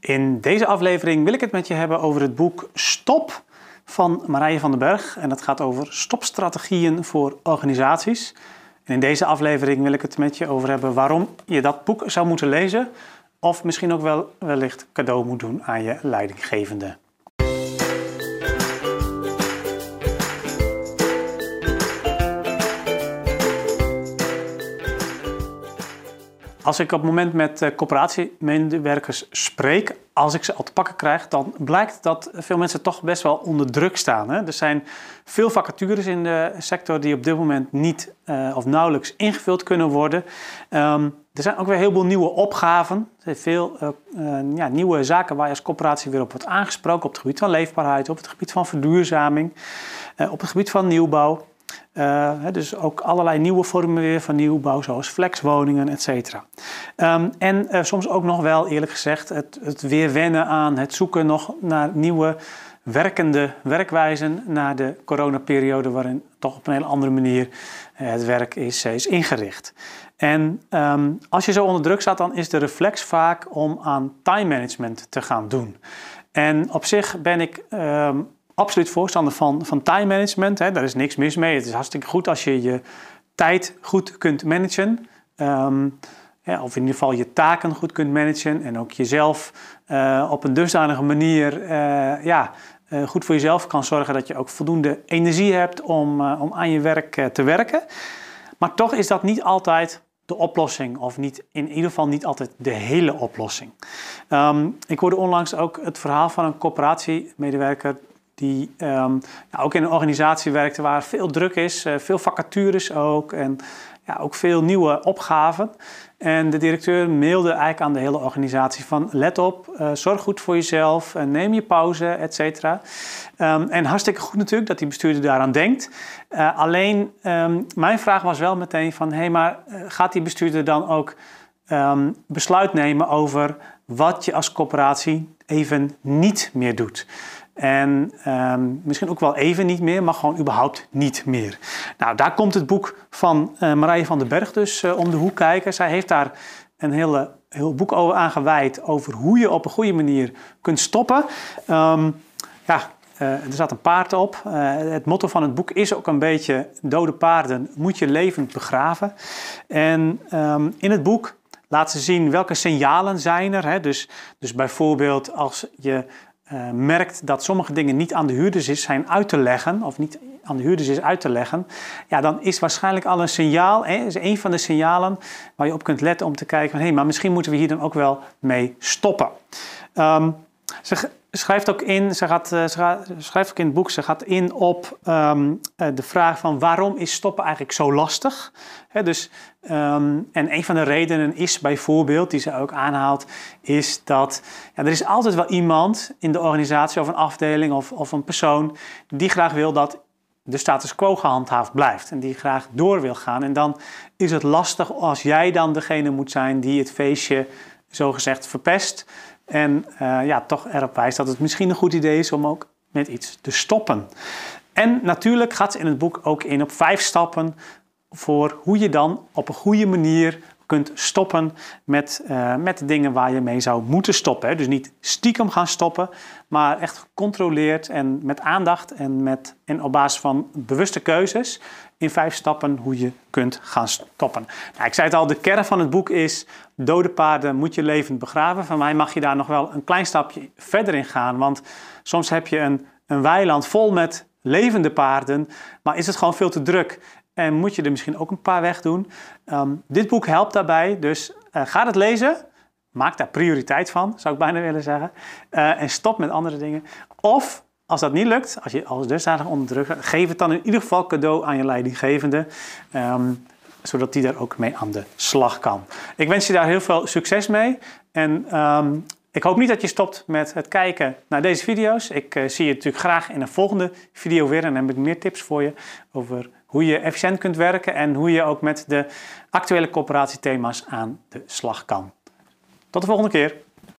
In deze aflevering wil ik het met je hebben over het boek Stop van Marije van den Berg. En dat gaat over stopstrategieën voor organisaties. En in deze aflevering wil ik het met je over hebben waarom je dat boek zou moeten lezen. Of misschien ook wel wellicht cadeau moet doen aan je leidinggevende. Als ik op het moment met uh, coöperatiemedewerkers spreek, als ik ze al te pakken krijg, dan blijkt dat veel mensen toch best wel onder druk staan. Hè? Er zijn veel vacatures in de sector die op dit moment niet uh, of nauwelijks ingevuld kunnen worden. Um, er zijn ook weer heel veel nieuwe opgaven. Er zijn veel uh, ja, nieuwe zaken waar je als coöperatie weer op wordt aangesproken. Op het gebied van leefbaarheid, op het gebied van verduurzaming, op het gebied van nieuwbouw. Uh, dus ook allerlei nieuwe vormen weer van nieuwbouw, zoals flexwoningen, et cetera. Um, en uh, soms ook nog wel, eerlijk gezegd, het, het weer wennen aan het zoeken nog naar nieuwe werkende werkwijzen na de coronaperiode, waarin toch op een hele andere manier uh, het werk is, is ingericht. En um, als je zo onder druk staat, dan is de reflex vaak om aan time management te gaan doen. En op zich ben ik um, absoluut voorstander van, van time management. Hè. Daar is niks mis mee. Het is hartstikke goed als je je tijd goed kunt managen. Ja, of in ieder geval je taken goed kunt managen. En ook jezelf uh, op een dusdanige manier uh, ja, uh, goed voor jezelf kan zorgen dat je ook voldoende energie hebt om, om aan je werk te werken. Maar toch is dat niet altijd de oplossing, of niet, in ieder geval niet altijd de hele oplossing. Um, ik hoorde onlangs ook het verhaal van een coöperatiemedewerker die ja, ook in een organisatie werkte waar veel druk is, uh, veel vacatures ook en ja, ook veel nieuwe opgaven. En de directeur mailde eigenlijk aan de hele organisatie van let op, uh, zorg goed voor jezelf, neem je pauze, et cetera. Um, en hartstikke goed natuurlijk dat die bestuurder daaraan denkt. alleen um, mijn vraag was wel meteen van hé, hey, maar gaat die bestuurder dan ook besluit nemen over wat je als corporatie even niet meer doet? En um, misschien ook wel even niet meer, maar gewoon überhaupt niet meer. Nou, daar komt het boek van uh, Marije van den Berg dus uh, om de hoek kijken. Zij heeft daar een hele, heel boek over aangeweid over hoe je op een goede manier kunt stoppen. Um, ja, uh, er zat een paard op. het motto van het boek is ook een beetje: dode paarden moet je levend begraven. En in het boek laat ze zien welke signalen zijn er. Hè? Dus, dus bijvoorbeeld als je uh, merkt dat sommige dingen niet aan de huurders is, zijn uit te leggen, of niet aan de huurders is uit te leggen, ja, dan is waarschijnlijk al een signaal, hè, is een van de signalen waar je op kunt letten om te kijken van hé, hey, maar misschien moeten we hier dan ook wel mee stoppen. Ze schrijft ook in, ze, gaat, eh, ze gaat, schrijft ook in het boek, ze gaat in op um, de vraag van waarom is stoppen eigenlijk zo lastig? Dus, um, en een van de redenen is bijvoorbeeld, die ze ook aanhaalt, is dat ja, er is altijd wel iemand in de organisatie of een afdeling of, of een persoon die graag wil dat de status quo gehandhaafd blijft en die graag door wil gaan. En dan is het lastig als jij dan degene moet zijn die het feestje zogezegd verpest. En uh, ja, toch erop wijst dat het misschien een goed idee is om ook met iets te stoppen. En natuurlijk gaat ze in het boek ook in op vijf stappen voor hoe je dan op een goede manier kunt stoppen met, uh, met dingen waar je mee zou moeten stoppen. Hè. Dus niet stiekem gaan stoppen, maar echt gecontroleerd en met aandacht en, met, en op basis van bewuste keuzes in vijf stappen hoe je kunt gaan stoppen. Nou, ik zei het al, de kern van het boek is dode paarden moet je levend begraven. Van mij mag je daar nog wel een klein stapje verder in gaan, want soms heb je een, een weiland vol met levende paarden, maar is het gewoon veel te druk en moet je er misschien ook een paar wegdoen. Um, dit boek helpt daarbij, dus uh, ga het lezen. Maak daar prioriteit van, zou ik bijna willen zeggen. Uh, en stop met andere dingen. Of als dat niet lukt, als je als dusdanig onder druk geef het dan in ieder geval cadeau aan je leidinggevende. Um, zodat die daar ook mee aan de slag kan. Ik wens je daar heel veel succes mee. En um, ik hoop niet dat je stopt met het kijken naar deze video's. Ik uh, zie je natuurlijk graag in een volgende video weer. En dan heb ik meer tips voor je over hoe je efficiënt kunt werken en hoe je ook met de actuele coöperatiethema's aan de slag kan. Tot de volgende keer.